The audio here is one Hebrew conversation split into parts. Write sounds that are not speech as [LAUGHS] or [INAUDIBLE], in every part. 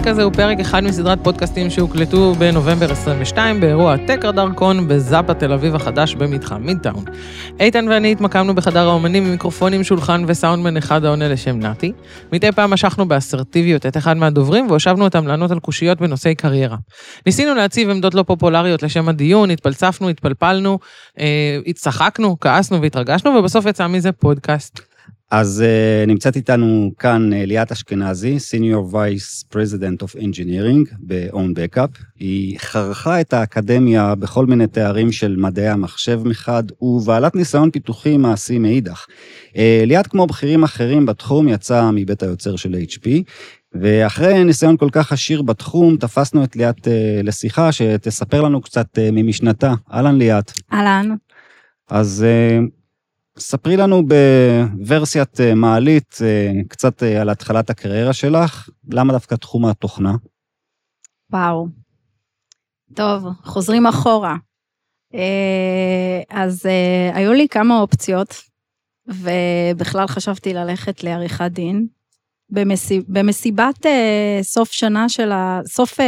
הפרק הזה הוא פרק אחד מסדרת פודקאסטים שהוקלטו בנובמבר 22 באירוע טקר דרכון בזאפה תל אביב החדש במתחם מידטאון. איתן ואני התמקמנו בחדר האומנים עם מיקרופונים, שולחן וסאונדמן אחד העונה לשם נתי. מדי פעם משכנו באסרטיביות את אחד מהדוברים והושבנו אותם לענות על קושיות בנושאי קריירה. ניסינו להציב עמדות לא פופולריות לשם הדיון, התפלצפנו, התפלפלנו, אה, הצחקנו, כעסנו והתרגשנו, ובסוף יצא מזה פודקאסט. אז uh, נמצאת איתנו כאן uh, ליאת אשכנזי, Senior Vice President of Engineering ב-own Backup. היא חרכה את האקדמיה בכל מיני תארים של מדעי המחשב מחד, ובעלת ניסיון פיתוחי מעשי מאידך. Uh, ליאת, כמו בכירים אחרים בתחום, יצאה מבית היוצר של HP, ואחרי ניסיון כל כך עשיר בתחום, תפסנו את ליאת uh, לשיחה שתספר לנו קצת uh, ממשנתה. אהלן ליאת. אהלן. אז uh, ספרי לנו בוורסיית אה, מעלית אה, קצת אה, על התחלת הקריירה שלך, למה דווקא תחום התוכנה? וואו. טוב, חוזרים אחורה. אז היו לי כמה אופציות, ובכלל חשבתי ללכת לעריכת דין. במסיב, במסיבת סוף שנה של ה... סוף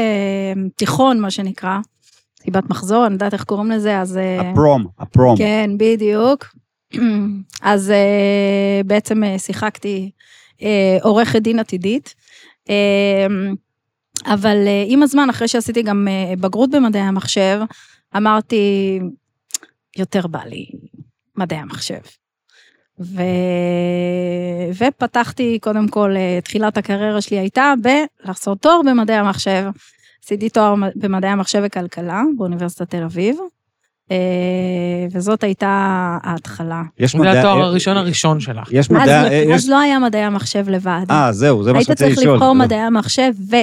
תיכון, מה שנקרא, מסיבת מחזור, אני יודעת איך קוראים לזה, אז... הפרום, הפרום. כן, בדיוק. אז uh, בעצם uh, שיחקתי uh, עורכת דין עתידית. אבל עם הזמן, אחרי שעשיתי גם בגרות במדעי המחשב, אמרתי, יותר בא לי מדעי המחשב. ו... ופתחתי, קודם כל, תחילת הקריירה שלי הייתה בלעשות תואר במדעי המחשב. עשיתי תואר במדעי המחשב וכלכלה באוניברסיטת תל אביב. אה, וזאת הייתה ההתחלה. יש מדעי... זה התואר הראשון הראשון שלך. יש מדעי... אז לא היה מדעי המחשב לבד. אה, זהו, זה מה שרציתי לשאול. היית צריך לבחור מדעי המחשב ו...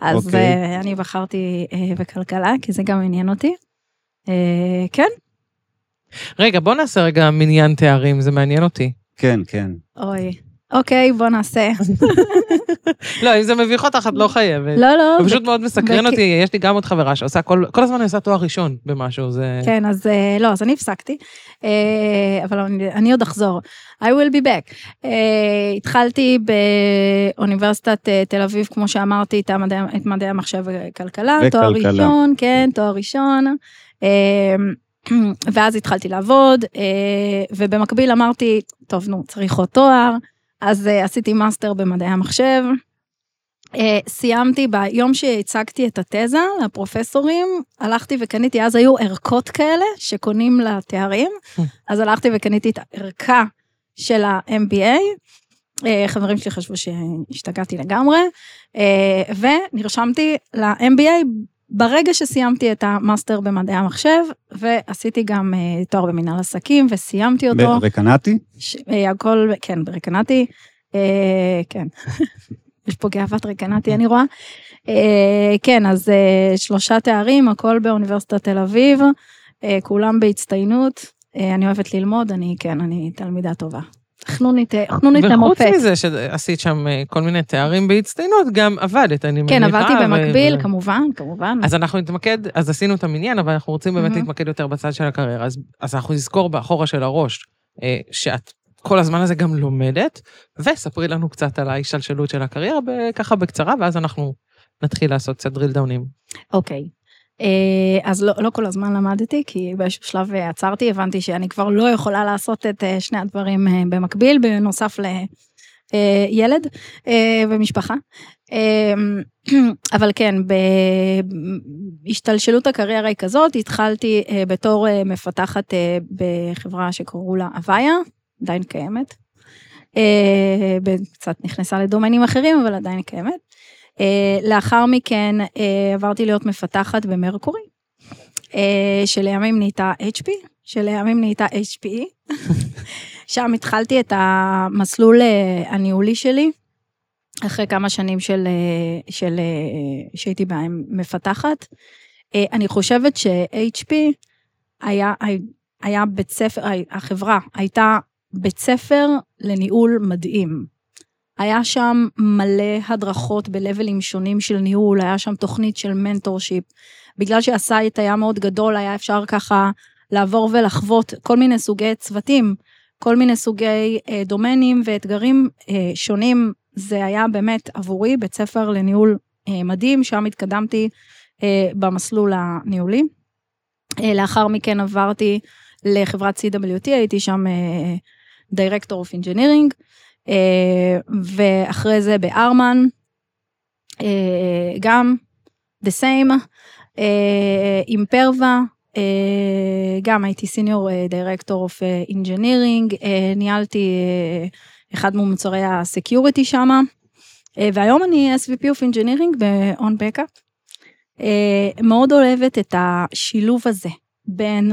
אז אוקיי. אה, אני בחרתי אה, בכלכלה, כי זה גם עניין אותי. כן. רגע, בוא נעשה רגע מניין תארים, זה מעניין אותי. כן, כן. אוי. אוקיי, בוא נעשה. [LAUGHS] לא, אם זה מביך אותך, את לא חייבת. לא, לא. זה פשוט מאוד מסקרן אותי, יש לי גם עוד חברה שעושה, כל הזמן אני עושה תואר ראשון במשהו, זה... כן, אז אה, לא, אז אני הפסקתי, אה, אבל אני עוד אחזור. I will be back. אה, התחלתי באוניברסיטת תל אביב, כמו שאמרתי, את מדעי המחשב וכלכלה, תואר ראשון, כן, תואר ראשון. [CLEARS THROAT] ואז התחלתי לעבוד, ובמקביל אמרתי, טוב, נו, צריך עוד תואר. אז uh, עשיתי מאסטר במדעי המחשב. Uh, סיימתי ביום שהצגתי את התזה לפרופסורים, הלכתי וקניתי, אז היו ערכות כאלה שקונים לתארים, אז הלכתי וקניתי את הערכה של ה-MBA. אה, חברים שלי חשבו שהשתגעתי לגמרי, ונרשמתי ל-MBA ברגע שסיימתי את המאסטר במדעי המחשב, ועשיתי גם uh, תואר במנהל עסקים, וסיימתי אותו. ברקנטי? ש... Uh, הכל, כן, ברקנטי. Uh, כן, [LAUGHS] יש פה גאוות רקנטי, אני רואה. Uh, כן, אז uh, שלושה תארים, הכל באוניברסיטת תל אביב, uh, כולם בהצטיינות. Uh, אני אוהבת ללמוד, אני, כן, אני תלמידה טובה. חנונית, חנונית למופת. וחוץ מזה שעשית שם אה, כל מיני תארים בהצטיינות, גם עבדת, אני מניחה. כן, עבדתי במקביל, ו... כמובן, כמובן. אז אנחנו נתמקד, אז עשינו את המניין, אבל אנחנו רוצים באמת להתמקד יותר בצד של הקריירה. אז, אז אנחנו נזכור באחורה של הראש, אה, שאת כל הזמן הזה גם לומדת, וספרי לנו קצת על ההשתלשלות של הקריירה, ככה בקצרה, ואז אנחנו נתחיל לעשות קצת drill דאונים. אוקיי. Okay. אה, אז לא, לא כל הזמן למדתי, כי באיזשהו שלב אה, עצרתי, הבנתי שאני כבר לא יכולה לעשות את אה, שני הדברים במקביל, בנוסף לילד ומשפחה. [CLEARS THROAT] אבל כן, בהשתלשלות הקריירה היא כזאת, התחלתי בתור מפתחת בחברה שקראו לה אביה, עדיין קיימת. קצת נכנסה לדומיינים אחרים, אבל עדיין קיימת. Uh, לאחר מכן uh, עברתי להיות מפתחת במרקורי, uh, שלימים נהייתה HP, שלימים נהייתה HPE. [LAUGHS] שם התחלתי את המסלול הניהולי שלי, אחרי כמה שנים של, של, שהייתי בהם מפתחת. אני חושבת ש-HP היה, היה בית ספר, החברה הייתה בית ספר לניהול מדהים. היה שם מלא הדרכות ב-levels שונים של ניהול, היה שם תוכנית של mentorship. בגלל שה-site היה מאוד גדול, היה אפשר ככה לעבור ולחוות כל מיני סוגי צוותים, כל מיני סוגי אה, דומנים ואתגרים אה, שונים זה היה באמת עבורי בית ספר לניהול אה, מדהים, שם התקדמתי אה, במסלול הניהולי. אה, לאחר מכן עברתי לחברת CWT, הייתי שם אה, Director of Engineering, ואחרי זה בארמן, אה, גם the same, אה, עם פרווה, אה, גם הייתי senior director of engineering, ניהלתי אה, אחד ממוצרי ה-security אה, והיום אני SVP of Engineering ב- Ownbackup. מאוד אוהבת את השילוב הזה בין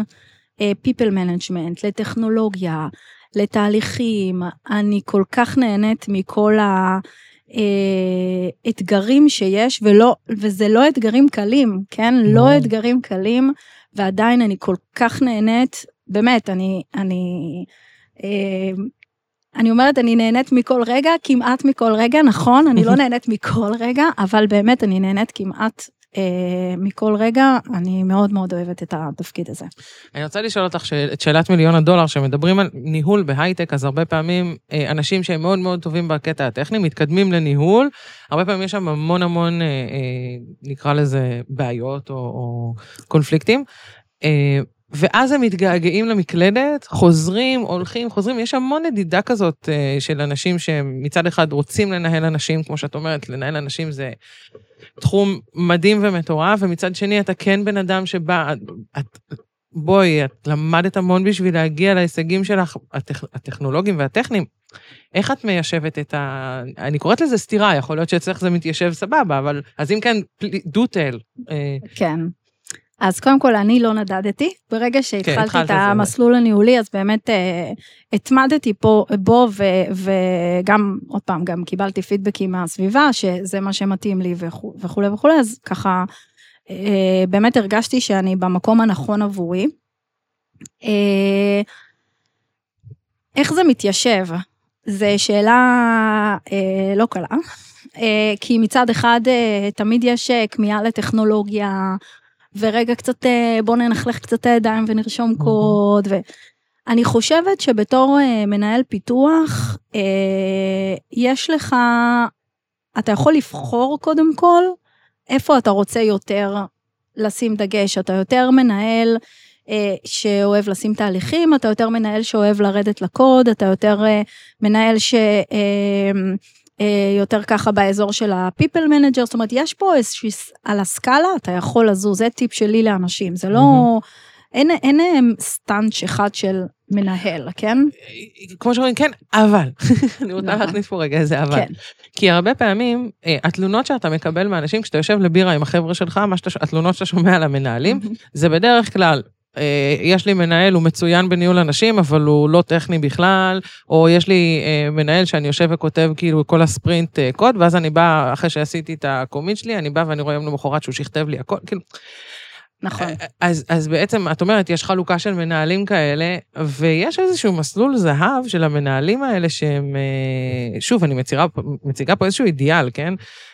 people management לטכנולוגיה, לתהליכים, אני כל כך נהנית מכל ה... אה, אתגרים שיש, ולא, וזה לא אתגרים קלים, כן? No. לא אתגרים קלים, ועדיין אני כל כך נהנית, באמת, אני, אני, אה, אני אומרת, אני נהנית מכל רגע, כמעט מכל רגע, נכון, אני לא [LAUGHS] נהנית מכל רגע, אבל באמת אני נהנית כמעט מכל רגע, אני מאוד מאוד אוהבת את התפקיד הזה. אני רוצה לשאול אותך את שאלת מיליון הדולר, שמדברים על ניהול בהייטק, אז הרבה פעמים אה, אנשים שהם מאוד מאוד טובים בקטע הטכני, מתקדמים לניהול, הרבה פעמים יש שם המון המון, אה, נקרא לזה, בעיות או, או קונפליקטים. ואז הם מתגעגעים למקלדת, חוזרים, הולכים, חוזרים, יש המון נדידה כזאת של אנשים שמצד אחד רוצים לנהל אנשים, כמו שאת אומרת, לנהל אנשים זה תחום מדהים ומטורף, ומצד שני אתה כן בן אדם שבא, את, בואי, את למדת המון בשביל להגיע להישגים שלך, הטכ, הטכנולוגיים והטכניים. איך את מיישבת את ה... אני קוראת לזה סתירה, יכול להיות שאצלך זה מתיישב סבבה, אבל אז אם כן, do tell. אה, כן. אז קודם כל, אני לא נדדתי. ברגע שהתחלתי כן, את המסלול זה. הניהולי, אז באמת אה, התמדתי פה, בו, ו, וגם, עוד פעם, גם קיבלתי פידבקים מהסביבה, שזה מה שמתאים לי וכולי וכולי, אז ככה, אה, באמת הרגשתי שאני במקום הנכון עבורי. אה, איך זה מתיישב? זו שאלה אה, לא קלה, אה, כי מצד אחד אה, תמיד יש אה, כמיהה לטכנולוגיה, ורגע קצת אה, בוא ננחלך קצת הידיים ונרשום קוד. ואני חושבת שבתור אה, מנהל פיתוח, אה, יש לך, אתה יכול לבחור קודם כל איפה אתה רוצה יותר לשים דגש, אתה יותר מנהל שאוהב לשים תהליכים, אתה יותר מנהל שאוהב לרדת לקוד, אתה יותר מנהל ש... אה, יותר ככה באזור של ה-people manager, זאת אומרת, יש פה איזושהי, על הסקאלה אתה יכול לזוז, זה טיפ שלי לאנשים, זה לא, אין, אין אין סטאנץ' אחד של מנהל, כן? כמו שאומרים, כן, אבל, [LAUGHS] אני רוצה נכון. להכניס פה רגע איזה אבל. כן. כי הרבה פעמים, אה, התלונות שאתה מקבל מאנשים, כשאתה יושב לבירה עם החבר'ה שלך, שאתה, התלונות שאתה שומע על המנהלים, זה בדרך כלל אה, יש לי מנהל, הוא מצוין בניהול אנשים, אבל הוא לא טכני בכלל, או יש לי אה, מנהל שאני יושב וכותב כאילו כל הספרינט אה, קוד, ואז אני בא, אחרי שעשיתי את הקומיט שלי, אני בא ואני רואה יום למחרת שהוא שכתב לי הכל, כאילו... נכון. אז, אז בעצם, את אומרת, יש חלוקה של מנהלים כאלה, ויש איזשהו מסלול זהב של המנהלים האלה שהם, אה, שוב, אני מצירה, מציגה פה איזשהו אידיאל, כן?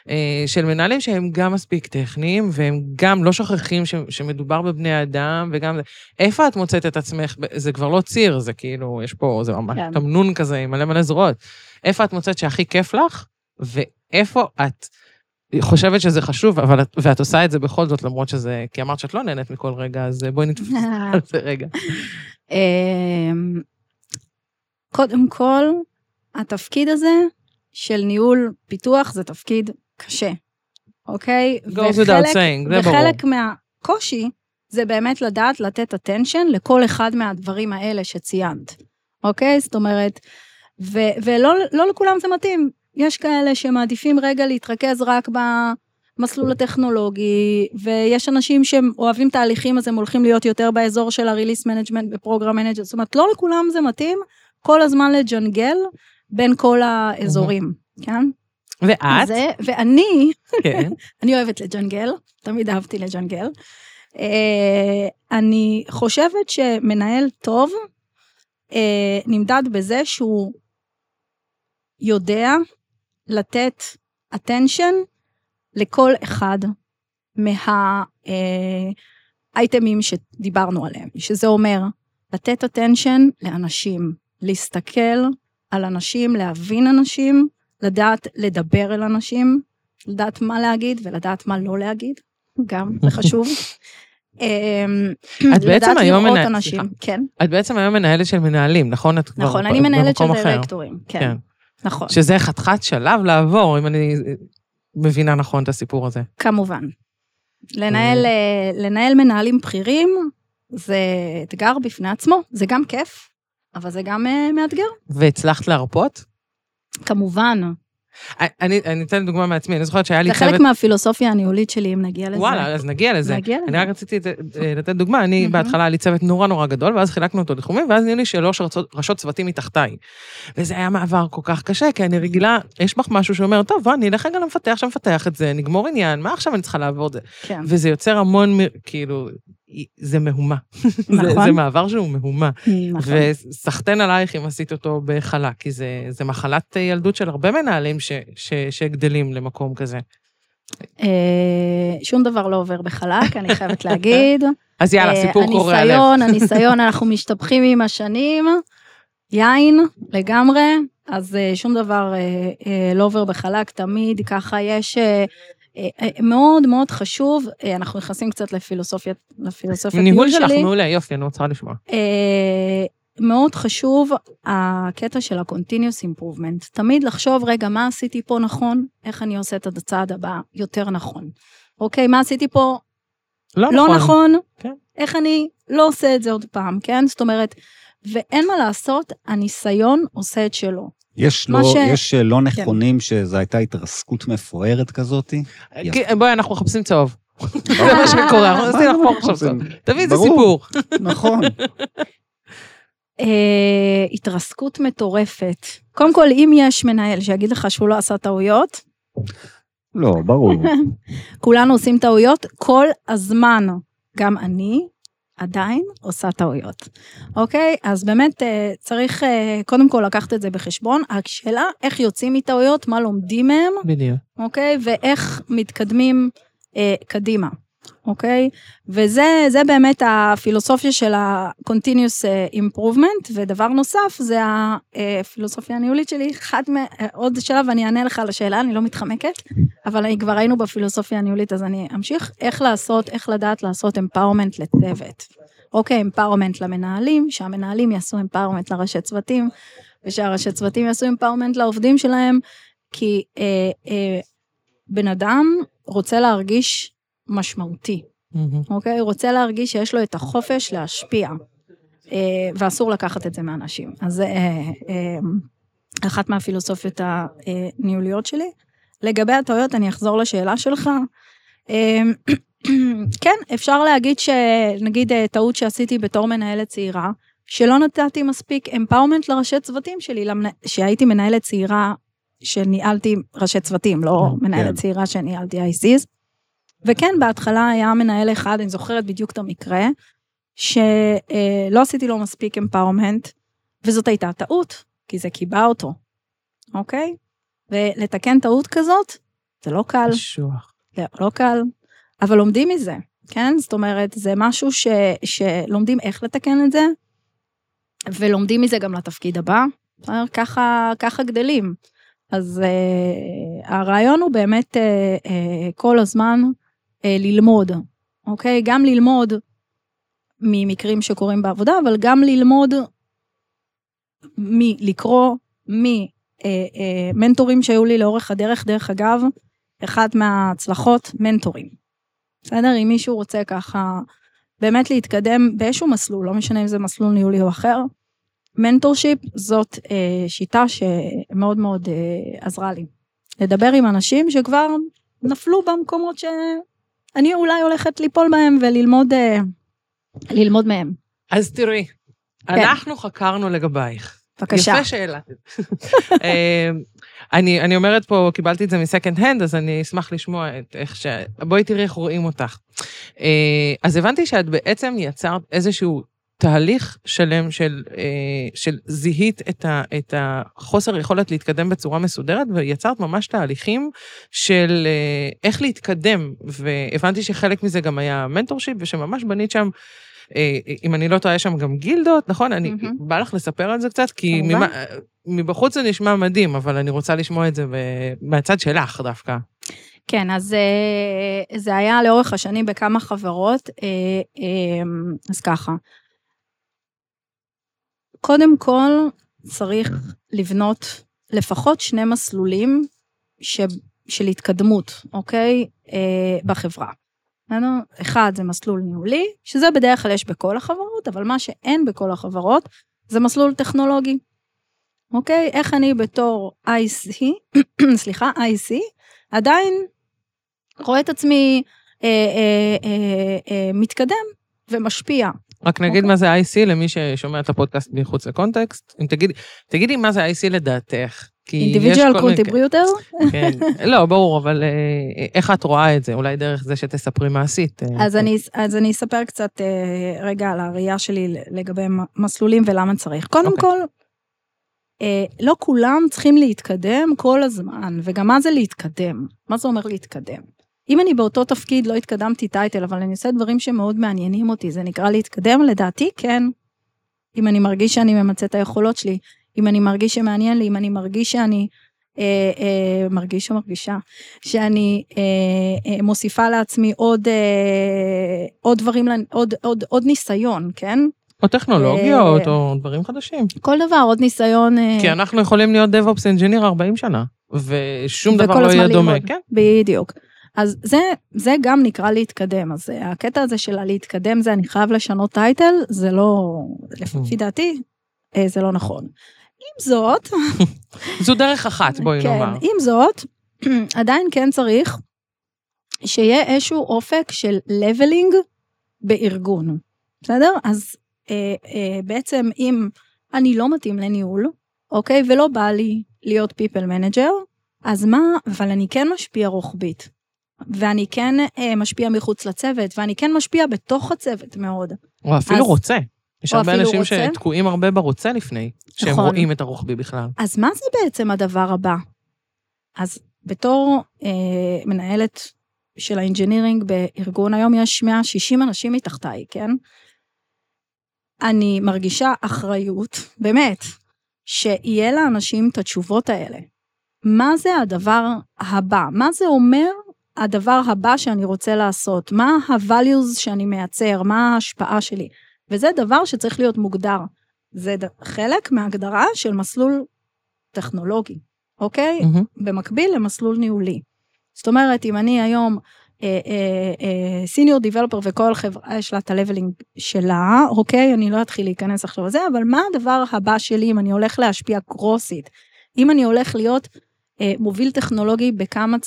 אה, של מנהלים שהם גם מספיק טכניים, והם גם לא שוכחים ש, שמדובר בבני אדם, וגם... איפה את מוצאת את עצמך? זה כבר לא ציר, זה כאילו, יש פה, זה ממש כן. תמנון כזה עם מלא מלא זרועות. איפה את מוצאת שהכי כיף לך, ואיפה את... חושבת שזה חשוב, אבל את, ואת עושה את זה בכל זאת, למרות שזה, כי אמרת שאת לא נהנית מכל רגע, אז בואי נתפס [LAUGHS] על זה רגע. אמ, קודם כל, התפקיד הזה של ניהול פיתוח זה תפקיד קשה, אוקיי? goes without saying, זה ברור. וחלק מהקושי זה באמת לדעת לתת attention לכל אחד מהדברים האלה שציינת, אוקיי? זאת אומרת, ו- ולא לא לכולם זה מתאים. יש כאלה שמעדיפים רגע להתרכז רק במסלול הטכנולוגי, ויש אנשים שהם אוהבים תהליכים, אז הם הולכים להיות יותר באזור של ה-release management ו-program manager, זאת אומרת, לא לכולם זה מתאים כל הזמן לג'נגל בין כל האזורים, כן? ואת? זה, ואני, כן. [LAUGHS] אני אוהבת לג'נגל, תמיד אהבתי לג'נגל. Uh, אני חושבת שמנהל טוב uh, נמדד בזה שהוא יודע לתת attention לכל אחד מהאייטמים שדיברנו עליהם, שזה אומר לתת attention לאנשים, להסתכל על אנשים, להבין אנשים, לדעת לדבר אל אנשים, לדעת מה להגיד ולדעת מה לא להגיד, גם, זה [LAUGHS] חשוב. אמ, את בעצם היום מנהלת- סליחה. כן, את בעצם היום מנהלת של מנהלים, נכון? את כבר נכון, אני מנהלת של. דירקטורים, כן, כן. נכון, שזה חתיכת שלב לעבור, אם אני מבינה נכון את הסיפור הזה. כמובן. לנהל, אה, לנהל מנהלים בכירים זה אתגר בפני עצמו, זה גם כיף, אבל זה גם אה, מאתגר. והצלחת להרפות? כמובן, אני, אני אתן דוגמה מעצמי, אני זוכרת שהיה לי זה צוות... חלק מהפילוסופיה הניהולית שלי, אם נגיע לזה. וואלה, אז נגיע לזה. נגיע אני לזה. רק רציתי אה, לתת דוגמה, אני. בהתחלה היה לי צוות נורא נורא גדול, ואז חילקנו אותו לתחומים, ואז נהיו לי שלוש ראשות צוותים מתחתיי. וזה היה מעבר כל כך קשה, כי אני רגילה, יש בך משהו שאומר, טוב, בוא, אני אלך רגע למפתח שמפתח את זה, נגמור עניין, מה עכשיו אני צריכה לעבוד? כן, וזה יוצר המון, כאילו, זה מהומה. זה- נכון. זה מעבר שהוא מהומה. נכון. וסחטיין עלייך אם עשית אותו בחלה, כי זה, זה מחלת ילדות של הרבה מנהלים ש, ש, שגדלים למקום כזה. אה, שום דבר לא עובר בחלק, אני חייבת [LAUGHS] להגיד. אז יאללה, אה, סיפור קורע לב. הניסיון, הניסיון, [LAUGHS] אנחנו משתבחים עם השנים, יין לגמרי, אז אה, שום דבר לא עובר בחלק, תמיד ככה יש... אה, אה, מאוד מאוד חשוב, אה, אנחנו נכנסים קצת לפילוסופיה, לפילוסופיה ניהול טיול שלך שלי. מעולה, יופי, אני רוצה לשמוע. מאוד חשוב הקטע של ה-continuous improvement. תמיד לחשוב, רגע, מה עשיתי פה נכון? איך אני עושה את הצעד הבא יותר נכון? אוקיי, מה עשיתי פה לא, לא נכון? כן. איך אני לא עושה את זה עוד פעם, כן? זאת אומרת, ואין מה לעשות, הניסיון עושה את שלו. יש לא, ש- יש אה, לא נכונים שזו הייתה התרסקות מפוארת כזאתי? כי- בואי, אנחנו מחפשים צהוב. זה מה שקורה, אנחנו עושים לך פה עכשיו צהוב. תביא איזה. סיפור. נכון. אה, התרסקות מטורפת. קודם כל, אם יש מנהל שיגיד לך שהוא לא עשה טעויות, לא, ברור. [LAUGHS] כולנו עושים טעויות כל הזמן. גם אני עדיין עושה טעויות, אוקיי? אז באמת אה, צריך אה, קודם כל לקחת את זה בחשבון. השאלה איך יוצאים מטעויות, מה לומדים מהם, בדיוק. אוקיי? ואיך מתקדמים אה, קדימה, אוקיי? וזה זה באמת הפילוסופיה של ה-continuous אה, improvement, ודבר נוסף זה הפילוסופיה הניהולית שלי. אחד מ... אה, עוד שלב אני אענה לך על השאלה, אני לא מתחמקת, אבל אני כבר היינו בפילוסופיה הניהולית, אז אני אמשיך. איך לעשות, איך לדעת לעשות empowerment לצוות. אוקיי, empowerment למנהלים, שהמנהלים יעשו empowerment לראשי צוותים, ושהראשי צוותים יעשו empowerment לעובדים שלהם, כי אה, אה, בן אדם רוצה להרגיש משמעותי. אוקיי? הוא רוצה להרגיש שיש לו את החופש להשפיע, אה, ואסור לקחת את זה מאנשים. אז זה אה, אה, אחת מהפילוסופיות הניהוליות שלי. לגבי הטעויות, אני אחזור לשאלה שלך. אה, [CLEARS THROAT] כן, אפשר להגיד שנגיד אה, טעות שעשיתי בתור מנהלת צעירה, שלא נתתי מספיק empowerment לראשי צוותים שלי, למנה- שהייתי מנהלת צעירה שניהלתי ראשי צוותים, לא כן. מנהלת צעירה שניהלתי ICs. וכן, בהתחלה היה מנהל אחד, אני זוכרת בדיוק את המקרה, שלא עשיתי לו מספיק empowerment, וזאת הייתה טעות, כי זה קיבע אותו, אוקיי? ולתקן טעות כזאת, זה לא קל. קשוח. לא, לא קל, אבל לומדים מזה, כן? זאת אומרת, זה משהו ש, שלומדים איך לתקן את זה, ולומדים מזה גם לתפקיד הבא. בסדר? ככה, ככה גדלים. אז uh, הרעיון הוא באמת uh, uh, כל הזמן ללמוד, אוקיי? גם ללמוד ממקרים שקורים בעבודה, אבל גם ללמוד מלקרוא, מ-mentors ים שהיו לי לאורך הדרך, דרך אגב, אחת מההצלחות, מנטורים. בסדר? אם מישהו רוצה ככה באמת להתקדם באיזשהו מסלול, לא משנה אם זה מסלול ניהולי או אחר, mentorship זאת אה, שיטה שמאוד מאוד אה, עזרה לי. לדבר עם אנשים שכבר נפלו במקומות שאני אולי הולכת ליפול בהם וללמוד אה, ללמוד מהם. אז תראי, אנחנו חקרנו לגבייך. בבקשה. יפה שאלה. [LAUGHS] אה, אני, אני אומרת פה, קיבלתי את זה מ-second hand, אז אני אשמח לשמוע את איך ש... בואי תראי איך רואים אותך. אה, אז הבנתי שאת בעצם יצרת איזשהו תהליך שלם של, אה, של זיהית את, ה, את החוסר יכולת להתקדם בצורה מסודרת, ויצרת ממש תהליכים של אה, איך להתקדם, והבנתי שחלק מזה גם היה mentorship, ושממש בנית שם אה, אם אני לא טועה, יש שם גם גילדות, נכון? אני, מהמם. בא לך לספר על זה קצת? כי. ממה, מבחוץ זה נשמע מדהים, אבל אני רוצה לשמוע את זה מהצד שלך דווקא. כן, אז זה היה לאורך השנים בכמה חברות, אז ככה. קודם כל, צריך לבנות לפחות שני מסלולים ש, של התקדמות, אוקיי? בחברה. אחד זה מסלול ניהולי, שזה בדרך כלל יש בכל החברות, אבל מה שאין בכל החברות זה מסלול טכנולוגי. אוקיי? איך אני בתור IC, [COUGHS] סליחה, IC, עדיין רואה את עצמי אה, אה, אה, אה, מתקדם ומשפיע. רק נגיד okay. מה זה IC למי ששומע את הפודקאסט מחוץ לקונטקסט. אם תגידי, תגידי מה זה IC לדעתך. individual contributor? כן, [LAUGHS] לא, ברור, אבל אה, איך את רואה את זה? אולי דרך זה שתספרי מה עשית. אה, אז, אני, אז אני אספר קצת רגע על הראייה שלי לגבי מסלולים ולמה צריך. קודם okay. אוקיי. כל, לא כולם צריכים להתקדם כל הזמן, וגם מה זה להתקדם? מה זה אומר להתקדם? אם אני באותו תפקיד לא התקדמתי title, אבל אני עושה דברים שמאוד מעניינים אותי, זה נקרא להתקדם? לדעתי כן. אם אני מרגיש שאני ממצה את היכולות שלי, אם אני מרגיש שמעניין לי, אם אני מרגיש שאני, אה, אה, מרגיש או מרגישה, שאני אה, אה, מוסיפה לעצמי עוד, אה, עוד דברים, עוד, עוד, עוד ניסיון, כן? או טכנולוגיות, אה, או דברים חדשים. כל דבר, עוד ניסיון. אה, כי אנחנו יכולים להיות DevOps Engineer 40 שנה, ושום דבר לא יהיה דומה, כן? בדיוק. אז זה, זה גם נקרא להתקדם. אז הקטע הזה של הלהתקדם זה אני חייב לשנות טייטל, זה לא, לפי mm. דעתי, אה, זה לא נכון. עם זאת... [LAUGHS] זו דרך אחת, בואי כן, נאמר. עם זאת, [CLEARS THROAT] עדיין כן צריך שיהיה איזשהו אופק של לבלינג בארגון, בסדר? אז אה, אה, בעצם אם אני לא מתאים לניהול, אוקיי? ולא בא לי להיות people manager, אז מה, אבל אני כן משפיע רוחבית. ואני כן אה, משפיע מחוץ לצוות, ואני כן משפיע בתוך הצוות מאוד. או אפילו אז, רוצה. יש הרבה אנשים רוצה. שתקועים הרבה ברוצה לפני, שהם נכון. רואים את הרוחבי בכלל. אז מה זה בעצם הדבר הבא? אז בתור אה, מנהלת של האינג'ינירינג בארגון, היום יש 160 אנשים מתחתיי, כן? אני מרגישה אחריות, באמת, שיהיה לאנשים את התשובות האלה. מה זה הדבר הבא? מה זה אומר הדבר הבא שאני רוצה לעשות, מה ה-values שאני מייצר, מה ההשפעה שלי. וזה דבר שצריך להיות מוגדר. זה חלק מהגדרה של מסלול טכנולוגי, אוקיי? Mm-hmm. במקביל למסלול ניהולי. זאת אומרת, אם אני היום סיניור uh, דיבלופר uh, uh, וכל חברה יש לה את הלבלינג שלה, אוקיי? אני לא אתחיל להיכנס עכשיו לזה, אבל מה הדבר הבא שלי אם אני הולך להשפיע קרוסית? אם אני הולך להיות אה, מוביל טכנולוגי בכמה,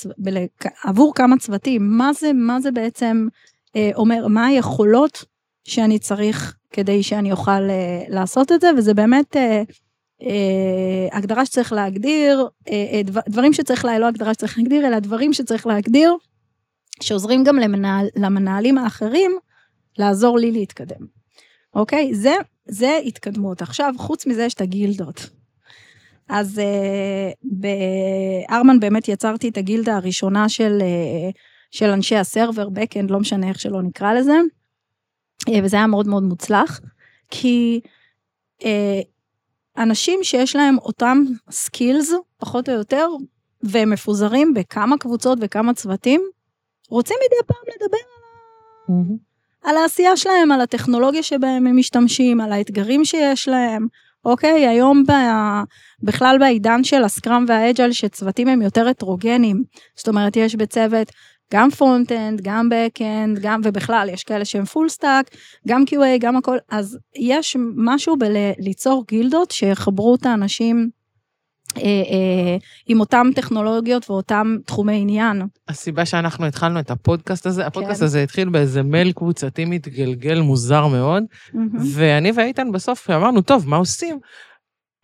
עבור כמה צוותים, מה זה, מה זה בעצם אה, אומר, מה היכולות שאני צריך כדי שאני אוכל אה, לעשות את זה, וזה באמת אה, אה, הגדרה שצריך להגדיר, אה, אה, דבר, דברים שצריך, לה, לא הגדרה שצריך להגדיר, אלא דברים שצריך להגדיר, שעוזרים גם למנהל, למנהלים האחרים לעזור לי להתקדם. אוקיי? זה, זה התקדמות. עכשיו, חוץ מזה יש את הגילדות. אז uh, בארמן באמת יצרתי את הגילדה הראשונה של, uh, של אנשי הסרבר, backend, לא משנה איך שלא נקרא לזה, uh, וזה היה מאוד מאוד מוצלח, כי uh, אנשים שיש להם אותם סקילס, פחות או יותר, והם מפוזרים בכמה קבוצות וכמה צוותים, רוצים מדי פעם לדבר על, mm-hmm. על העשייה שלהם, על הטכנולוגיה שבהם הם משתמשים, על האתגרים שיש להם. אוקיי? היום ב... בכלל בעידן של ה-Scrum וה-Agile, שצוותים הם יותר הטרוגנים. זאת אומרת, יש בצוות גם front-end, גם back-end, גם, ובכלל, יש כאלה שהם full stack, גם QA, גם הכל, אז יש משהו בליצור גילדות שיחברו את האנשים עם אותם טכנולוגיות ואותם תחומי עניין. הסיבה שאנחנו התחלנו את הפודקאסט הזה, כן. הפודקאסט הזה התחיל באיזה מייל קבוצתי מתגלגל מוזר מאוד, ואני ואיתן בסוף אמרנו, טוב, מה עושים?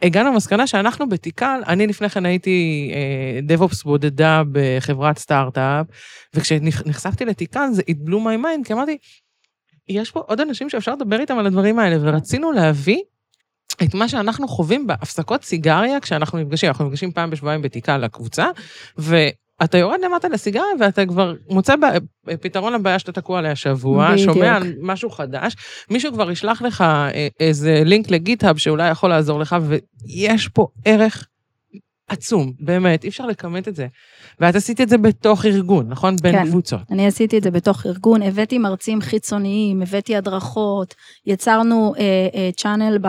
הגענו למסקנה שאנחנו בתיקל, אני לפני כן הייתי דב-אופס אה, בודדה בחברת סטארט-אפ, וכשנחשפתי לתיקל זה it blew my mind, כי אמרתי, יש פה עוד אנשים שאפשר לדבר איתם על הדברים האלה, ורצינו להביא את מה שאנחנו חווים בהפסקות סיגריה כשאנחנו נפגשים, אנחנו נפגשים פעם בשבועיים בתיקה לקבוצה, ו... אתה יורד למטה לסיגריה ואתה כבר מוצא ב- פתרון לבעיה שאתה תקוע עליה שבוע, בדיוק. שומע על משהו חדש, מישהו כבר ישלח לך אה, איזה לינק לגיט-האב שאולי יכול לעזור לך, ויש פה ערך עצום, באמת, אי אפשר לכמת את זה. ואת עשית את זה בתוך ארגון, נכון? בין כן. קבוצות. אני עשיתי את זה בתוך ארגון, הבאתי מרצים חיצוניים, הבאתי הדרכות, יצרנו אה, אה, צ'אנל ב...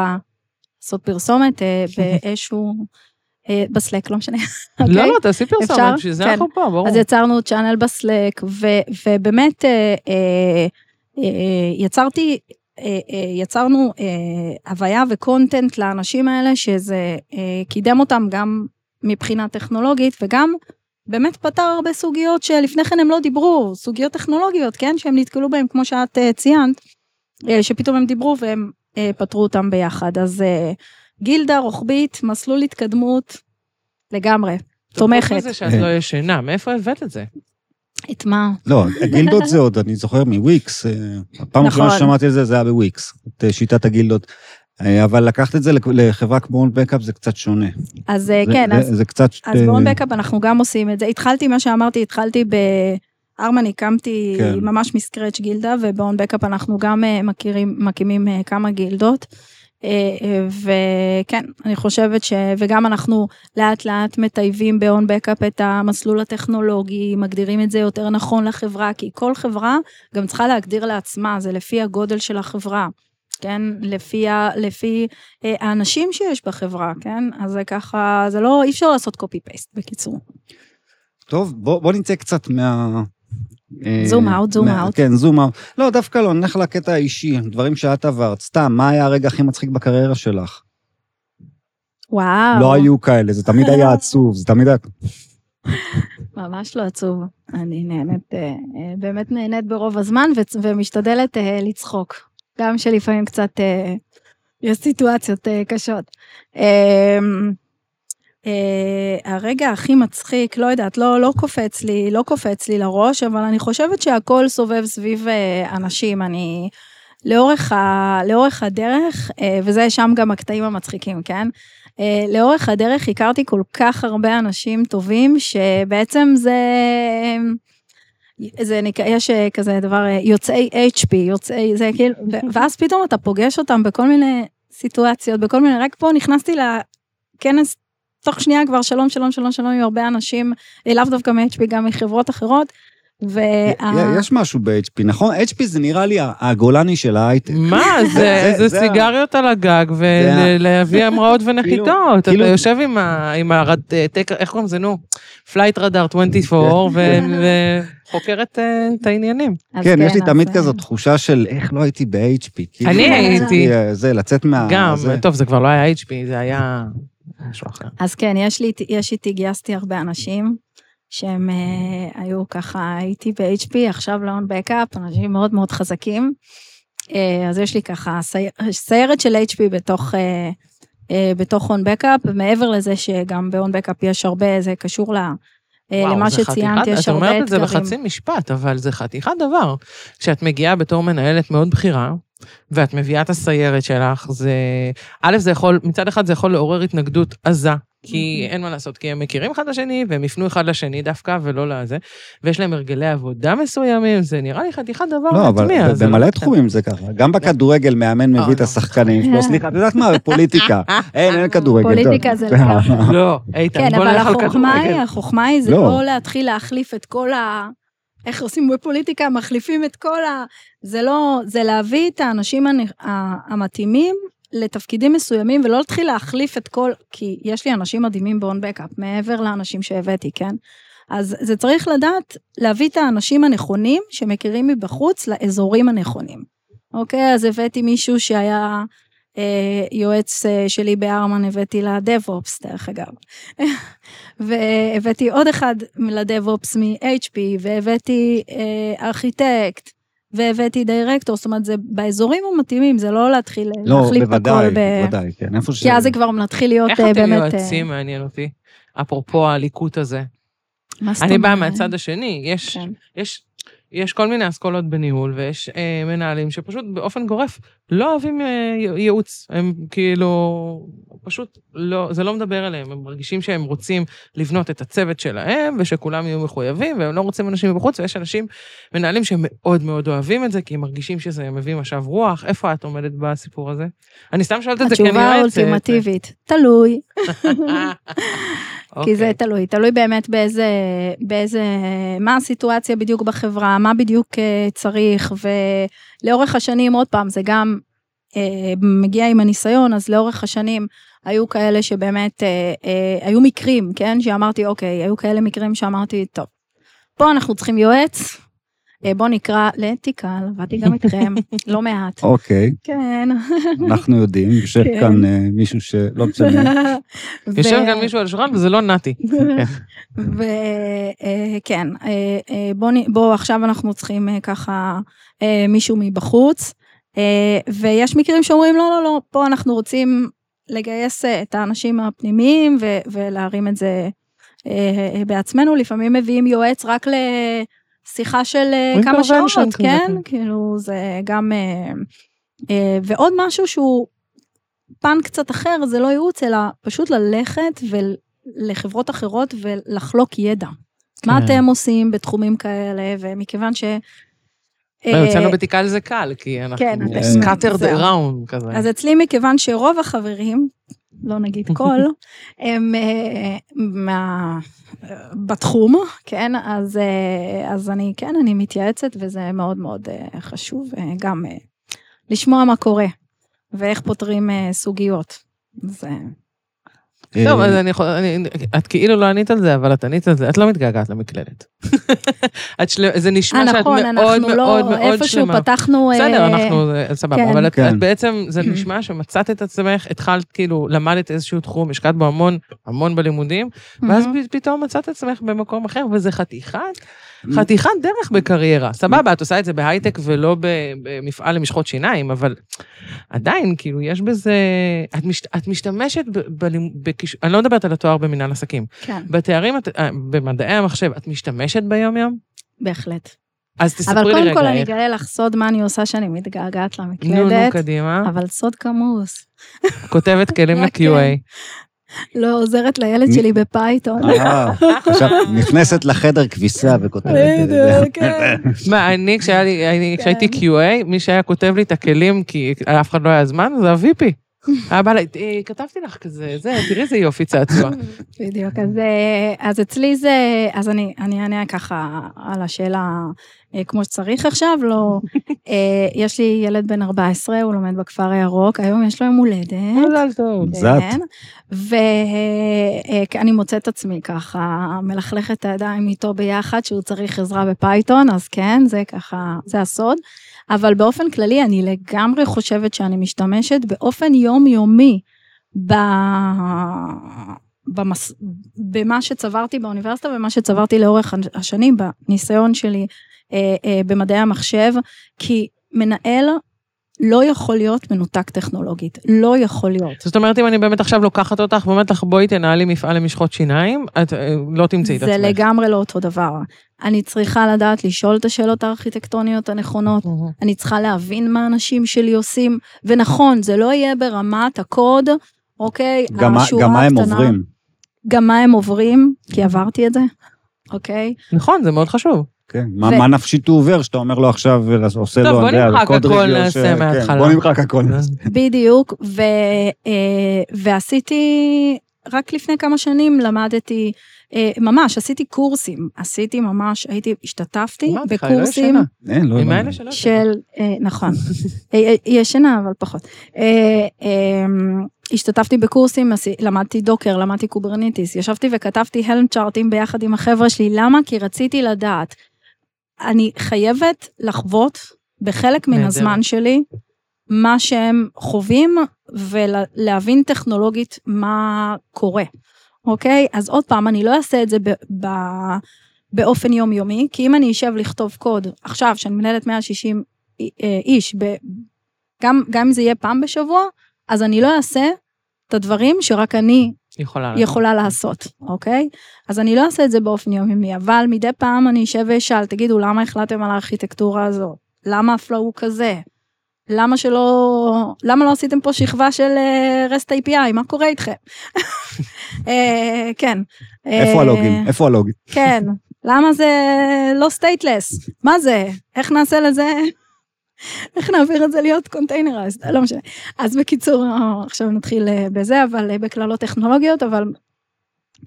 לעשות פרסומת אה, [LAUGHS] באיזשהו... אה, בסלק, לא משנה. לא, אוקיי? לא, תעשי פרסומת? בשביל זה כן. אנחנו פה, ברור. אז יצרנו צ'אנל בסלק, ו, ובאמת אה, אה, אה, יצרתי, יצרנו הוויה וקונטנט לאנשים האלה, שזה קידם אותם גם מבחינה טכנולוגית, וגם באמת פתר הרבה סוגיות שלפני כן הם לא דיברו, סוגיות טכנולוגיות, כן, שהם נתקלו בהם, כמו שאת ציינת, שפתאום הם דיברו והם פתרו אותם ביחד. אז אה, גילדה רוחבית, מסלול התקדמות, לגמרי. תומכת. חוץ מזה שאת לא ישנה, מאיפה הבאת את זה? את מה? לא, גילדות זה עוד, אני זוכר מוויקס, אה, הפעם הראשונה נכון. ששמעתי על זה, זה היה בוויקס, את אה, שיטת הגילדות. אה, אבל לקחת את זה לחברה כמו OwnBackup זה קצת שונה. אז אה, זה- כן, זה- אז, זה קצת... אז אה, ב OwnBackup אנחנו גם עושים את זה. התחלתי, מה שאמרתי, התחלתי בארמן, הקמתי כן. ממש מ scratch גילדה, וב OwnBackup אנחנו גם אה, מכירים, מקימים אה, כמה גילדות. אה, וכן, אני חושבת ש... וגם אנחנו לאט לאט מטייבים באון בקאפ את המסלול הטכנולוגי, מגדירים את זה יותר נכון לחברה, כי כל חברה גם צריכה להגדיר לעצמה, זה לפי הגודל של החברה. כן, לפי, ה, לפי אה, האנשים שיש בחברה, כן? אז זה ככה, זה לא, אי אפשר לעשות פייסט, בקיצור. טוב, בוא, בוא נצא קצת מה... זום אאוט, זום אאוט. כן, זום אאוט. לא, דווקא לא, נלך לקטע האישי, דברים שאת עברת. סתם, מה היה הרגע הכי מצחיק בקריירה שלך? וואו. לא היו כאלה, זה תמיד היה [LAUGHS] עצוב, זה תמיד היה... ממש לא עצוב. אני נהנית, אה, אה, באמת נהנית ברוב הזמן, ומשתדלת אה, לצחוק. גם שלפעמים קצת יש סיטואציות קשות. אה, הרגע הכי מצחיק, לא יודעת, לא, לא קופץ לי, לא קופץ לי לראש, אבל אני חושבת שהכל סובב סביב אה, אנשים. אני, לאורך, ה, לאורך הדרך, אה, וזה שם גם הקטעים המצחיקים, כן? אה, לאורך הדרך הכרתי כל כך הרבה אנשים טובים, שבעצם זה... זה נקרא, יש כזה דבר, יוצאי HP, יוצאי, זה כאילו, [LAUGHS] ואז פתאום אתה פוגש אותם בכל מיני סיטואציות, בכל מיני, רק פה נכנסתי לכנס, תוך שנייה כבר שלום, שלום, שלום, שלום עם הרבה אנשים, אה, לאו דווקא מ-HP, גם מחברות אחרות. וה... יש משהו ב-HP, נכון? HP זה נראה לי הגולני של ההייטק. מה, [LAUGHS] זה, זה- סיגריות על הגג ולהביא [LAUGHS] המראות ונחיתות. אתה כאילו- יושב עם ה... עם הרד... טק- איך קוראים לזה, נו? Flightradar 24, ו- וחוקר את אה, את העניינים. כן, יש לי אז, תמיד אה, כזאת תחושה של איך לא הייתי ב-HP. כאילו, אני הייתי. זה, לצאת מה... גם. טוב, זה כבר לא היה HP, זה היה משהו אחר. אז כן, יש לי, יש איתי, גייסתי הרבה אנשים שהם אה, היו ככה, הייתי ב-HP, עכשיו לאון בקאפ, אנשים מאוד מאוד חזקים. אה, אז יש לי ככה סי- סיירת של HP בתוך, אה, בתוך און בקאפ, ומעבר לזה שגם באון בקאפ יש הרבה, זה קשור ל... וואו, למה שציינת, יש את הרבה אומרת את זה אתגרים. בחצי משפט, אבל זה חתיכת דבר. כשאת מגיעה בתור מנהלת מאוד בכירה, ואת מביאה את הסיירת שלך, זה... א', זה יכול, מצד אחד זה יכול לעורר התנגדות עזה, כי אין מה לעשות, כי הם מכירים אחד לשני, והם יפנו אחד לשני דווקא, ולא לזה, ויש להם הרגלי עבודה מסוימים, זה נראה לי חתיכת דבר לא, אבל זה במלא לא- תחומים זה ככה. גם בכדורגל מאמן אה, מביא את לא. השחקנים שלו, סליחה, את יודעת מה, בפוליטיקה. [LAUGHS] אין, אין כדורגל. פוליטיקה זה לגמרי. [LAUGHS] לא, איתן, כן, בוא אבל נלך על החוכמה היא, כדורגל. החוכמה היא זה לא. לא להתחיל להחליף את כל ה... איך עושים בפוליטיקה, מחליפים את כל ה... זה לא, זה להביא את האנשים המתאימים לתפקידים מסוימים, ולא להתחיל להחליף את כל... כי יש לי אנשים מדהימים באון בקאפ, מעבר לאנשים שהבאתי, כן? אז זה צריך לדעת להביא את האנשים הנכונים, שמכירים מבחוץ, לאזורים הנכונים. אוקיי, אז הבאתי מישהו שהיה יועץ אה, שלי בארמן, הבאתי לדב-אופס, דרך אגב. [LAUGHS] והבאתי עוד אחד לדב-אופס מ-HP, והבאתי אה, ארכיטקט, והבאתי דירקטור, זאת אומרת, זה באזורים המתאימים, זה לא להתחיל לא, להחליף בוודאי, הכל ב... בוודאי, כן, איפה ש... כי אז זה כבר מתחיל להיות איך אה, אתם באמת... אה, יועצים, מעניין אותי? אפרופו הליקוט הזה. מה זאת אני באה אומרת? מהצד השני, יש, כן. יש, יש כל מיני אסכולות בניהול, ויש אה, מנהלים שפשוט באופן גורף לא אוהבים אה, ייעוץ. הם כאילו, פשוט לא, זה לא מדבר אליהם. הם מרגישים שהם רוצים לבנות את הצוות שלהם, ושכולם יהיו מחויבים, והם לא רוצים אנשים מבחוץ, ויש אנשים, מנהלים שמאוד מאוד אוהבים את זה, כי הם מרגישים שזה מביא משב רוח. איפה את עומדת בסיפור הזה? אני סתם שואלת את זה כי אני התשובה יועצת. האולטימטיבית, תלוי. [LAUGHS] כי זה אוקיי. תלוי, תלוי באמת באיזה, באיזה, מה הסיטואציה בדיוק בחברה, מה בדיוק אה, צריך, ולאורך השנים, עוד פעם, זה גם אה, מגיע עם הניסיון, אז לאורך השנים היו כאלה שבאמת, אה, היו מקרים, כן, שאמרתי, אוקיי, היו כאלה מקרים שאמרתי, טוב, פה אנחנו צריכים יועץ, בוא נקרא לתיקל, עבדתי גם איתכם, [LAUGHS] לא מעט. אוקיי, כן. אנחנו יודעים, יושב כן. כאן אה, מישהו שלא משנה. [LAUGHS] יושב כאן מישהו על השולחן וזה לא נתי. [LAUGHS] וכן, אה, בוא, נ- בוא עכשיו אנחנו צריכים אה, ככה אה, מישהו מבחוץ, אה, ויש מקרים שאומרים לא, לא, לא, פה אנחנו רוצים לגייס אה, את האנשים הפנימיים ולהרים את זה אה, בעצמנו, לפעמים מביאים יועץ רק לשיחה של אה, כמה שעות, כן? כאילו זה גם... אה, אה, ועוד משהו שהוא פן קצת אחר, זה לא ייעוץ, אלא פשוט ללכת ולחברות אחרות ולחלוק ידע. מה כן. אתם עושים בתחומים כאלה, ומכיוון ש... לא, אצלנו אה, בתיקל זה קל, כי אנחנו כן, scattered זהו. around כזה. אז אצלי, מכיוון שרוב החברים, לא נגיד כל, [LAUGHS] הם אה, מה... בתחום, כן, אז, אה, אז אני, כן, אני מתייעצת, וזה מאוד מאוד אה, חשוב, אה, גם אה, לשמוע מה קורה, ואיך פותרים אה, סוגיות. זה... טוב, אה, אז אני יכול... את כאילו לא ענית על זה, אבל את ענית על זה. את לא מתגעגעת למקלדת. [LAUGHS] זה נשמע שאת נכון, מאוד אנחנו מאוד לא, מאוד איפשהו שלמה. פתחנו... אה, בסדר, אנחנו, זה סבבה, כן. אבל את, כן. את בעצם, זה נשמע שמצאת את עצמך, התחלת כאילו, למדת איזשהו תחום, השקעת בו המון, המון בלימודים, ואז פתאום מצאת את עצמך במקום אחר, וזה חתיכת, חתיכת דרך בקריירה. סבבה, את עושה את זה בהייטק ולא ב- במפעל למשחות שיניים, אבל עדיין, כאילו, יש בזה, את, מש, את משתמשת ב, בלימ- בכיש... אני לא מדברת על התואר במנהל עסקים. כן, בתארים, את- אה, במדעי המחשב, את משתמשת ביום-יום? בהחלט. אז תספרי אבל לי קודם רגע, כל אני אגלה לך סוד מה אני עושה שאני מתגעגעת נו, נו, למקלדת, קדימה. אבל סוד כמוס. כותבת כלים [LAUGHS] רק, ל-QA. לא עוזרת לילד שלי בפייתון. אה, עכשיו נכנסת לחדר כביסה וכותבת. את זה. בדיוק, כן. מה, אני, כשהייתי QA, מי שהיה כותב לי את הכלים, כי לאף אחד לא היה זמן, זה ה-VP. היה בא לי, "אה, כתבתי לך כזה, זה, תראי איזה יופי צעצוע. בדיוק, אז, אה, אז אצלי זה, אז אני, אני אענה ככה על השאלה אה, כמו שצריך עכשיו, לא, [LAUGHS] אה, יש לי ילד בן 14, הוא לומד בכפר הירוק, היום יש לו יום הולדת. מזל טוב. כן, ואני מוצאת את עצמי ככה, מלכלכת את הידיים איתו ביחד, שהוא צריך עזרה בפייתון, אז כן, זה ככה, זה הסוד. אבל באופן כללי, אני לגמרי חושבת שאני משתמשת באופן יומיומי ב... במס... במה שצברתי באוניברסיטה ומה שצברתי לאורך השנים, בניסיון שלי אה, אה, במדעי המחשב, כי מנהל לא יכול להיות מנותק טכנולוגית, לא יכול להיות. זאת אומרת, אם אני באמת עכשיו לוקחת אותך ואומרת לך, בואי תנהלי מפעל למשחות שיניים, את אה, לא תמצאי את זה עצמך. לגמרי לא אותו דבר. אני צריכה לדעת לשאול את השאלות הארכיטקטוניות הנכונות, מהמם. אני צריכה להבין מה האנשים שלי עושים, ונכון, זה לא יהיה ברמת הקוד, אוקיי? גם גם מה הם. עוברים. גם מה הם עוברים, כי עברתי את זה, אוקיי? נכון, זה מאוד חשוב. כן, מה ו- מה נפשית הוא עובר שאתה אומר לו עכשיו, עושה טוב, לו, בוא אני יודע, נמחק קוד הכל, נעשה ש- כן, מההתחלה. בוא נמחק הכל. בדיוק, ו, אה, ועשיתי, רק לפני כמה שנים למדתי, אה, ממש, עשיתי קורסים, עשיתי ממש, הייתי, השתתפתי היא לא בקורסים. ישנה. אין, לא עם הבנתי. של, אה, נכון, אה, אה, היא ישנה אבל פחות. אה, אה, השתתפתי בקורסים, למדתי Docker, למדתי Kubernetes, ישבתי וכתבתי Helm chart ים ביחד עם החבר'ה שלי, למה? כי רציתי לדעת. אני חייבת לחוות בחלק מן. הזמן שלי מה שהם חווים ולהבין טכנולוגית מה קורה, אוקיי? אז עוד פעם, אני לא אעשה את זה ב- ב- באופן יומיומי, כי אם אני אשב לכתוב קוד עכשיו, שאני מנהלת 160 אי- אה, איש, ב- גם, גם אם זה יהיה פעם בשבוע, אז אני לא אעשה את הדברים שרק אני יכולה. יכולה לעשות, אוקיי? אז אני לא אעשה את זה באופן יומיומי, אבל מדי פעם אני אשב ואשאל, תגידו, למה החלטתם על הארכיטקטורה הזו? למה הפלואו הוא כזה? למה שלא, למה לא עשיתם פה שכבה של אה, REST API? מה קורה איתכם? [LAUGHS] אה, כן. איפה אה, הלוגים? איפה הלוגים? כן, למה זה לא stateless? מה זה? איך נעשה לזה? איך נעביר את זה להיות containerized? לא משנה. אז בקיצור, עכשיו נתחיל אה, בזה, אבל אה, בקללות טכנולוגיות, אבל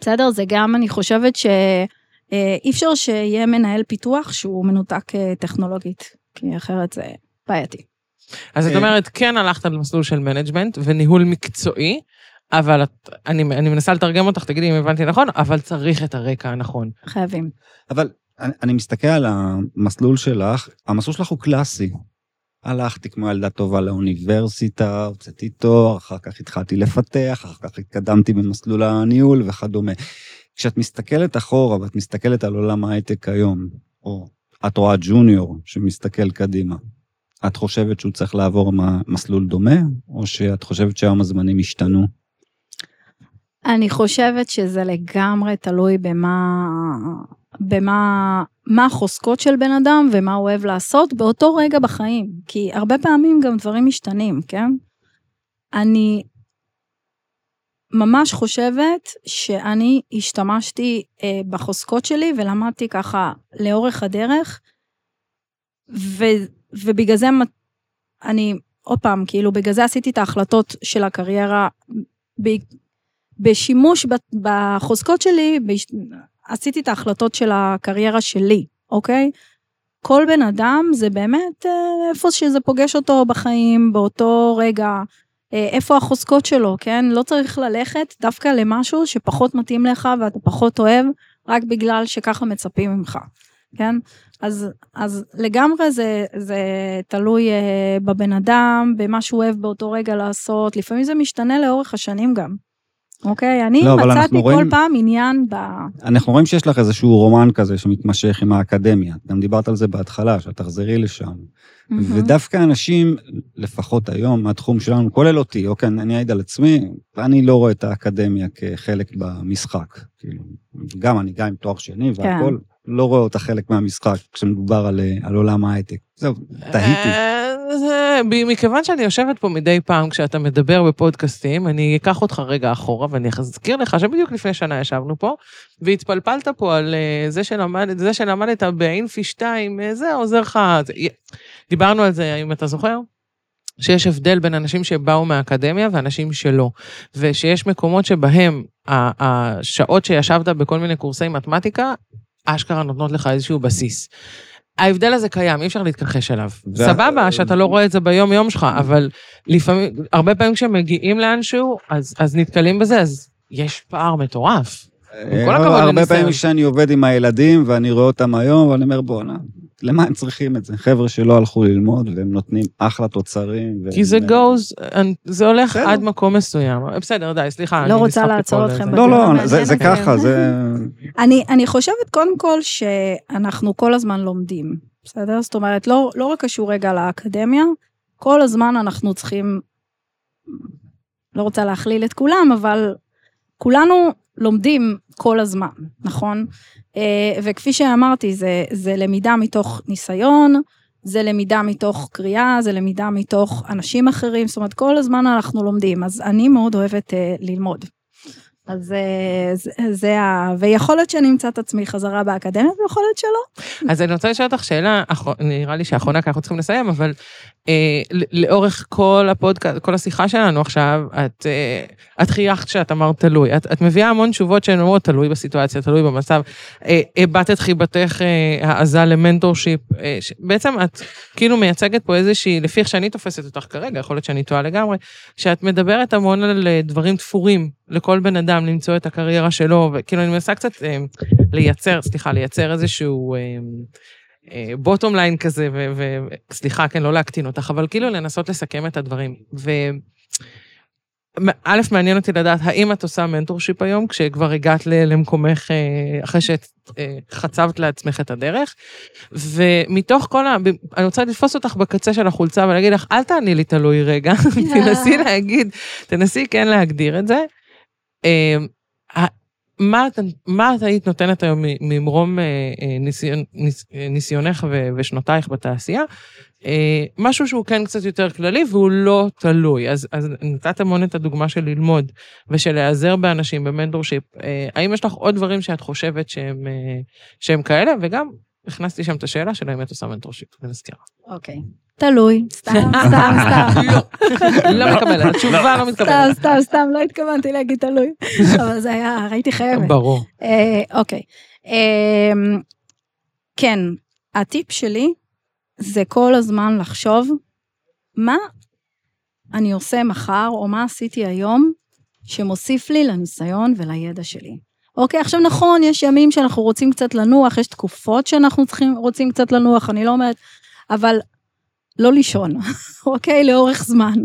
בסדר, זה גם, אני חושבת שאי אפשר שיהיה מנהל פיתוח שהוא מנותק אה, טכנולוגית, כי אחרת זה בעייתי. אז את אה, אומרת, כן הלכת למסלול של management וניהול מקצועי, אבל את, אני, אני מנסה לתרגם אותך, תגידי אם הבנתי נכון, אבל צריך את הרקע הנכון. חייבים. אבל אני, אני מסתכל על המסלול שלך, המסלול שלך הוא קלאסי. הלכתי כמו ילדה טובה לאוניברסיטה, הוצאתי תואר, אחר כך התחלתי לפתח, אחר כך התקדמתי במסלול הניהול וכדומה. כשאת מסתכלת אחורה ואת מסתכלת על עולם ההייטק היום, או את רואה ג'וניור שמסתכל קדימה, את חושבת שהוא צריך לעבור מסלול דומה, או שאת חושבת שהיום הזמנים השתנו? אני חושבת שזה לגמרי תלוי במה, במה, מה החוזקות של בן אדם ומה הוא אוהב לעשות באותו רגע בחיים. כי הרבה פעמים גם דברים משתנים, כן? אני ממש חושבת שאני השתמשתי אה, בחוזקות שלי ולמדתי ככה לאורך הדרך, ו, ובגלל זה אני, עוד פעם, כאילו, בגלל זה עשיתי את ההחלטות של הקריירה ב, בשימוש בחוזקות שלי. עשיתי את ההחלטות של הקריירה שלי, אוקיי? כל בן אדם זה באמת אה, איפה שזה פוגש אותו בחיים, באותו רגע, אה, איפה החוזקות שלו, כן? לא צריך ללכת דווקא למשהו שפחות מתאים לך ואתה פחות אוהב, רק בגלל שככה מצפים ממך, כן? אז, אז לגמרי זה, זה תלוי אה, בבן אדם, במה שהוא אוהב באותו רגע לעשות, לפעמים זה משתנה לאורך השנים גם. אוקיי? אני לא, מצאתי כל רואים- פעם עניין ב... אנחנו רואים שיש לך איזשהו רומן כזה שמתמשך עם האקדמיה. גם דיברת על זה בהתחלה, שאת תחזרי לשם. ודווקא אנשים, לפחות היום, מהתחום שלנו, כולל אותי, אוקיי, אני אעיד על עצמי, ואני לא רואה את האקדמיה כחלק במשחק. כאילו, גם אני, גם עם תואר שני והכול, לא רואה אותה חלק מהמשחק כשמדובר על, אה, על עולם ההייטק. זהו, תהיתי. אה, מכיוון שאני יושבת פה מדי פעם כשאתה מדבר בפודקאסטים, אני אקח אותך רגע אחורה ואני אזכיר לך שבדיוק לפני שנה ישבנו פה, והתפלפלת פה על אה, זה שלמדת, זה שלמדת באינפי 2, אה, זה עוזר לך. דיברנו על זה, אם אתה זוכר? שיש הבדל בין אנשים שבאו מהאקדמיה ואנשים שלא, ושיש מקומות שבהם השעות שישבת בכל מיני קורסי מתמטיקה, אשכרה נותנות לך איזשהו בסיס. ההבדל הזה קיים, אי אפשר להתכחש אליו. זה- סבבה שאתה לא רואה את זה ביום-יום שלך, אבל לפעמים, הרבה פעמים כשמגיעים לאנשהו, אז, אז נתקלים בזה, אז יש פער מטורף. עם כל הכבוד אה, הרבה. פעמים שאני עובד עם הילדים ואני רואה אותם היום, ואני אומר, בואנה, למה הם צריכים את זה? חבר'ה שלא הלכו ללמוד והם נותנים אחלה תוצרים. כי זה goes, זה הולך בסדר. עד מקום מסוים. בסדר, די, סליחה. לא רוצה לעצור אתכם. לא, לא, זה- זה מעניין. ככה, זה... אני, אני חושבת קודם כל שאנחנו כל הזמן לומדים, בסדר? זאת אומרת, לא, לא רק קשור רגע לאקדמיה, כל הזמן אנחנו צריכים, לא רוצה להכליל את כולם, אבל כולנו לומדים כל הזמן, נכון? אה, וכפי שאמרתי, זה, זה למידה מתוך ניסיון, זה למידה מתוך קריאה, זה למידה מתוך אנשים אחרים, זאת אומרת, כל הזמן אנחנו לומדים, אז אני מאוד אוהבת אה, ללמוד. אז אה, זה, ה... ויכול להיות שאני אמצא את עצמי חזרה באקדמיה, ויכול להיות שלא. אז אני רוצה לשאול אותך שאלה, נראה לי שאחרונה, כי אנחנו צריכים לסיים, אבל אה, לאורך כל הפודקאסט, כל השיחה שלנו עכשיו, את, אה, את חייכת כשאת אמרת תלוי. את, את מביאה המון תשובות שהן אומרות תלוי בסיטואציה, תלוי במצב. אה, הבעת את חיבתך אה, העזה ל mentorship. אה, ש- בעצם את כאילו מייצגת פה איזושהי, לפי איך שאני תופסת אותך כרגע, יכול להיות שאני טועה לגמרי, שאת מדברת המון על אה, דברים תפורים לכל בן אדם למצוא את הקריירה שלו, וכאילו אני מנסה קצת אה, לייצר, סליחה, לייצר איזשהו... bottom line כזה, וסליחה, כן, לא להקטין אותך, אבל כאילו לנסות לסכם את הדברים. ו... א', מעניין אותי לדעת, האם את עושה mentorship היום, כשכבר הגעת למקומך, אה, אחרי שחצבת לעצמך את הדרך, ומתוך כל ה... אני רוצה לתפוס אותך בקצה של החולצה ולהגיד לך, אל תעני לי תלוי רגע, [LAUGHS] תנסי [LAUGHS] להגיד, תנסי כן להגדיר את זה. אה, מה, את היית נותנת היום ממרום ניסיון, ניסיונך ושנותייך בתעשייה? משהו שהוא כן קצת יותר כללי והוא לא תלוי. אז, אז נתת המון את הדוגמה של ללמוד ושל להיעזר באנשים במנטורשיפ. האם יש לך עוד דברים שאת חושבת שהם, שהם כאלה? וגם הכנסתי שם את השאלה של האם את עושה מנטורשיפ, אני מזכירה. אוקיי. תלוי, סתם, [LAUGHS] סתם, סתם. לא, לא מקבלת, התשובה לא מתקבלת. סתם, סתם, סתם, לא התכוונתי להגיד תלוי. [LAUGHS] אבל זה היה, הייתי חייבת. ברור. אה, אוקיי. אמ, כן, הטיפ שלי זה כל הזמן לחשוב מה אני עושה מחר, או מה עשיתי היום, שמוסיף לי לניסיון ולידע שלי. אוקיי, עכשיו נכון, יש ימים שאנחנו רוצים קצת לנוח, יש תקופות שאנחנו צריכים, רוצים קצת לנוח, אני לא אומרת, אבל לא לישון, [LAUGHS] אוקיי? לאורך זמן.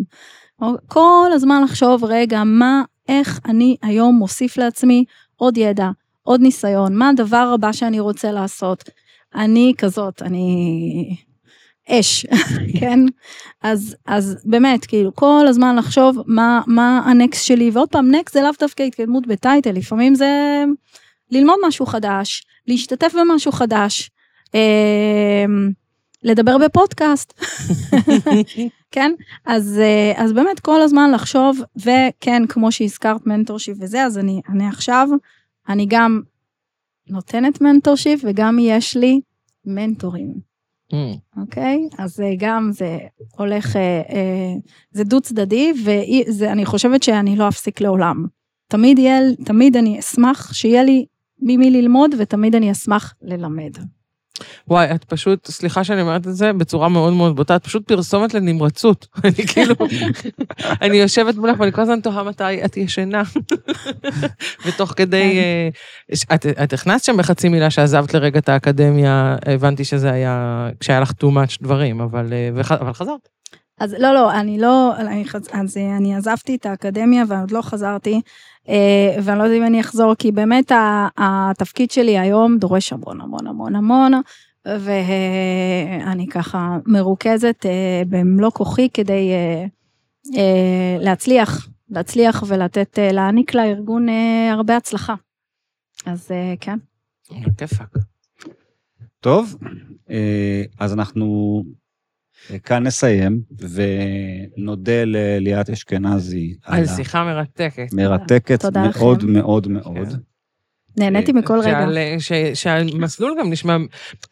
כל הזמן לחשוב, רגע, מה, איך אני היום מוסיף לעצמי עוד ידע, עוד ניסיון, מה הדבר הבא שאני רוצה לעשות. אני כזאת, אני אש, [LAUGHS] כן? אז, אז באמת, כאילו, כל הזמן לחשוב מה, מה ה next שלי, ועוד פעם, next זה לאו דווקא התקדמות ב title, לפעמים זה ללמוד משהו חדש, להשתתף במשהו חדש. אה, לדבר בפודקאסט, [LAUGHS] כן? אז, אה, אז באמת כל הזמן לחשוב, וכן, כמו שהזכרת mentorship וזה, אז אני, אני עכשיו, אני גם נותנת mentorship וגם יש לי מנטורים. Mm. אוקיי? Mm. Okay? אז גם זה הולך, אה, אה, זה דו צדדי, ואני חושבת שאני לא אפסיק לעולם. תמיד יהיה, תמיד אני אשמח שיהיה לי ממי ללמוד, ותמיד אני אשמח ללמד. וואי, את פשוט, סליחה שאני אומרת את זה בצורה מאוד מאוד בוטה, את פשוט פרסומת לנמרצות. [LAUGHS] אני כאילו, [LAUGHS] אני יושבת מולך ואני כל הזמן תוהה מתי את ישנה. [LAUGHS] ותוך כדי, כן. אה, את, את הכנסת שם בחצי מילה שעזבת לרגע את האקדמיה, הבנתי שזה היה, כשהיה לך too much דברים, אבל, אה, אבל חזרת. אז לא, לא, אני לא, אני, אז אני עזבתי את האקדמיה ועוד לא חזרתי, אה, ואני לא יודעת אם אני אחזור, כי באמת התפקיד שלי היום דורש המון המון המון המון, ואני ככה מרוכזת אה, במלוא כוחי כדי אה, להצליח, להצליח ולתת, להעניק לארגון הרבה הצלחה. אז כן. טוב, אז אנחנו כאן נסיים, ונודה לליאת אשכנזי. על שיחה מרתקת. מרתקת מאוד מאוד מאוד. כן. נהניתי מכל רגע. שהמסלול גם נשמע,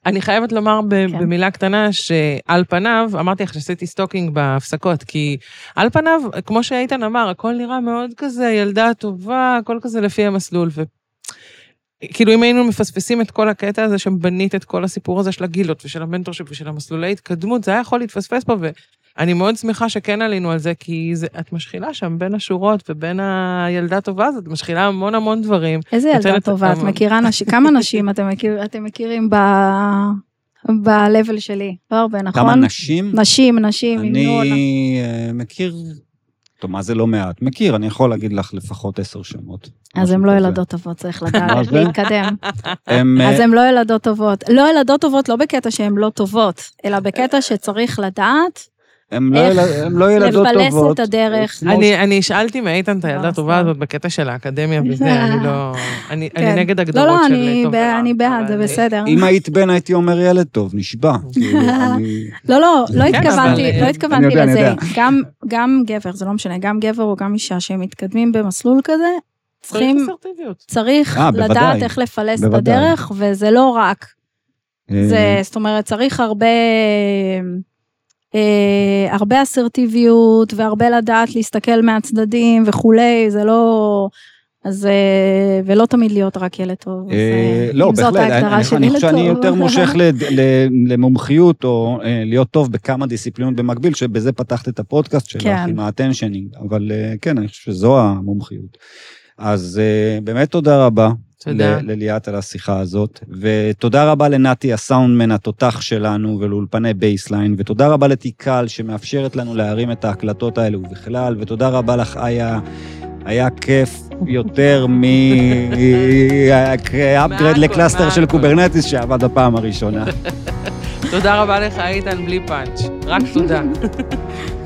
אני חייבת לומר כן. במילה קטנה, שעל פניו, אמרתי לך שעשיתי stalking בהפסקות, כי על פניו, כמו שאיתן אמר, הכל נראה מאוד כזה ילדה טובה, הכל כזה לפי המסלול, כאילו אם היינו מפספסים את כל הקטע הזה שבנית את כל הסיפור הזה של הגילות ושל המנטורשיפ ושל המסלולי התקדמות, זה היה יכול להתפספס פה, ואני מאוד שמחה שכן עלינו על זה, כי זה, את משחילה שם בין השורות ובין הילדה הטובה הזאת, את משחילה המון המון דברים. איזה ילדה טובה? את מכירה נשים, כמה [LAUGHS] נשים אתם, מכיר, אתם מכירים ב... ב-level שלי? לא הרבה, נכון? כמה נשים? נשים, נשים. אני אה, מכיר טוב, מה זה לא מעט? מכיר, אני יכול להגיד לך לפחות עשר שמות. אז הן לא ילדות טובות, צריך [LAUGHS] לדעת להתקדם. אז הן לא ילדות טובות. לא ילדות טובות, לא בקטע שהן לא טובות, אלא בקטע שצריך לדעת הם לא, לא ילדות טובות. לפלס את הדרך. אני שאלתי מאיתן את הילדה הטובה הזאת בקטע של האקדמיה וזה, [LAUGHS] אני לא... אני כן. נגד הגדרות של טוב ורע. לא, לא, אני בעד, זה בסדר. אם היית בן, הייתי אומר ילד טוב, נשבע. [LAUGHS] כאילו, לא, לא, לא כן, התכוונתי לא התכוונתי לזה. גם גבר, זה לא משנה, גם גבר או גם אישה שהם מתקדמים במסלול כזה, צריכים, צריך אה, לדעת איך לפלס את הדרך, וזה לא רק. אה. זה, זאת אומרת, צריך הרבה... אה, הרבה אסרטיביות והרבה לדעת להסתכל מהצדדים וכולי, זה לא... אז אה, ולא תמיד להיות רק ילד טוב. אה, לא, בהחלט, אני חושב שאני יותר מושך למומחיות או להיות טוב בכמה דיסציפלינות במקביל, שבזה פתחת את הפודקאסט שלך כן. עם ה attentioning, אבל כן, אני חושב שזו המומחיות. אז באמת תודה רבה. תודה. לליאת על השיחה הזאת, ותודה רבה לנתי הסאונדמן התותח שלנו ולאולפני Baseline, ותודה רבה ל Tikal שמאפשרת לנו להרים את ההקלטות האלה ובכלל, ותודה רבה לך, איה. היה כיף יותר מ-upgrade [LAUGHS] ל cluster של Kubernetes שעבד בפעם הראשונה. [LAUGHS] תודה רבה לך, איתן, בלי פאנץ'. רק תודה. [LAUGHS]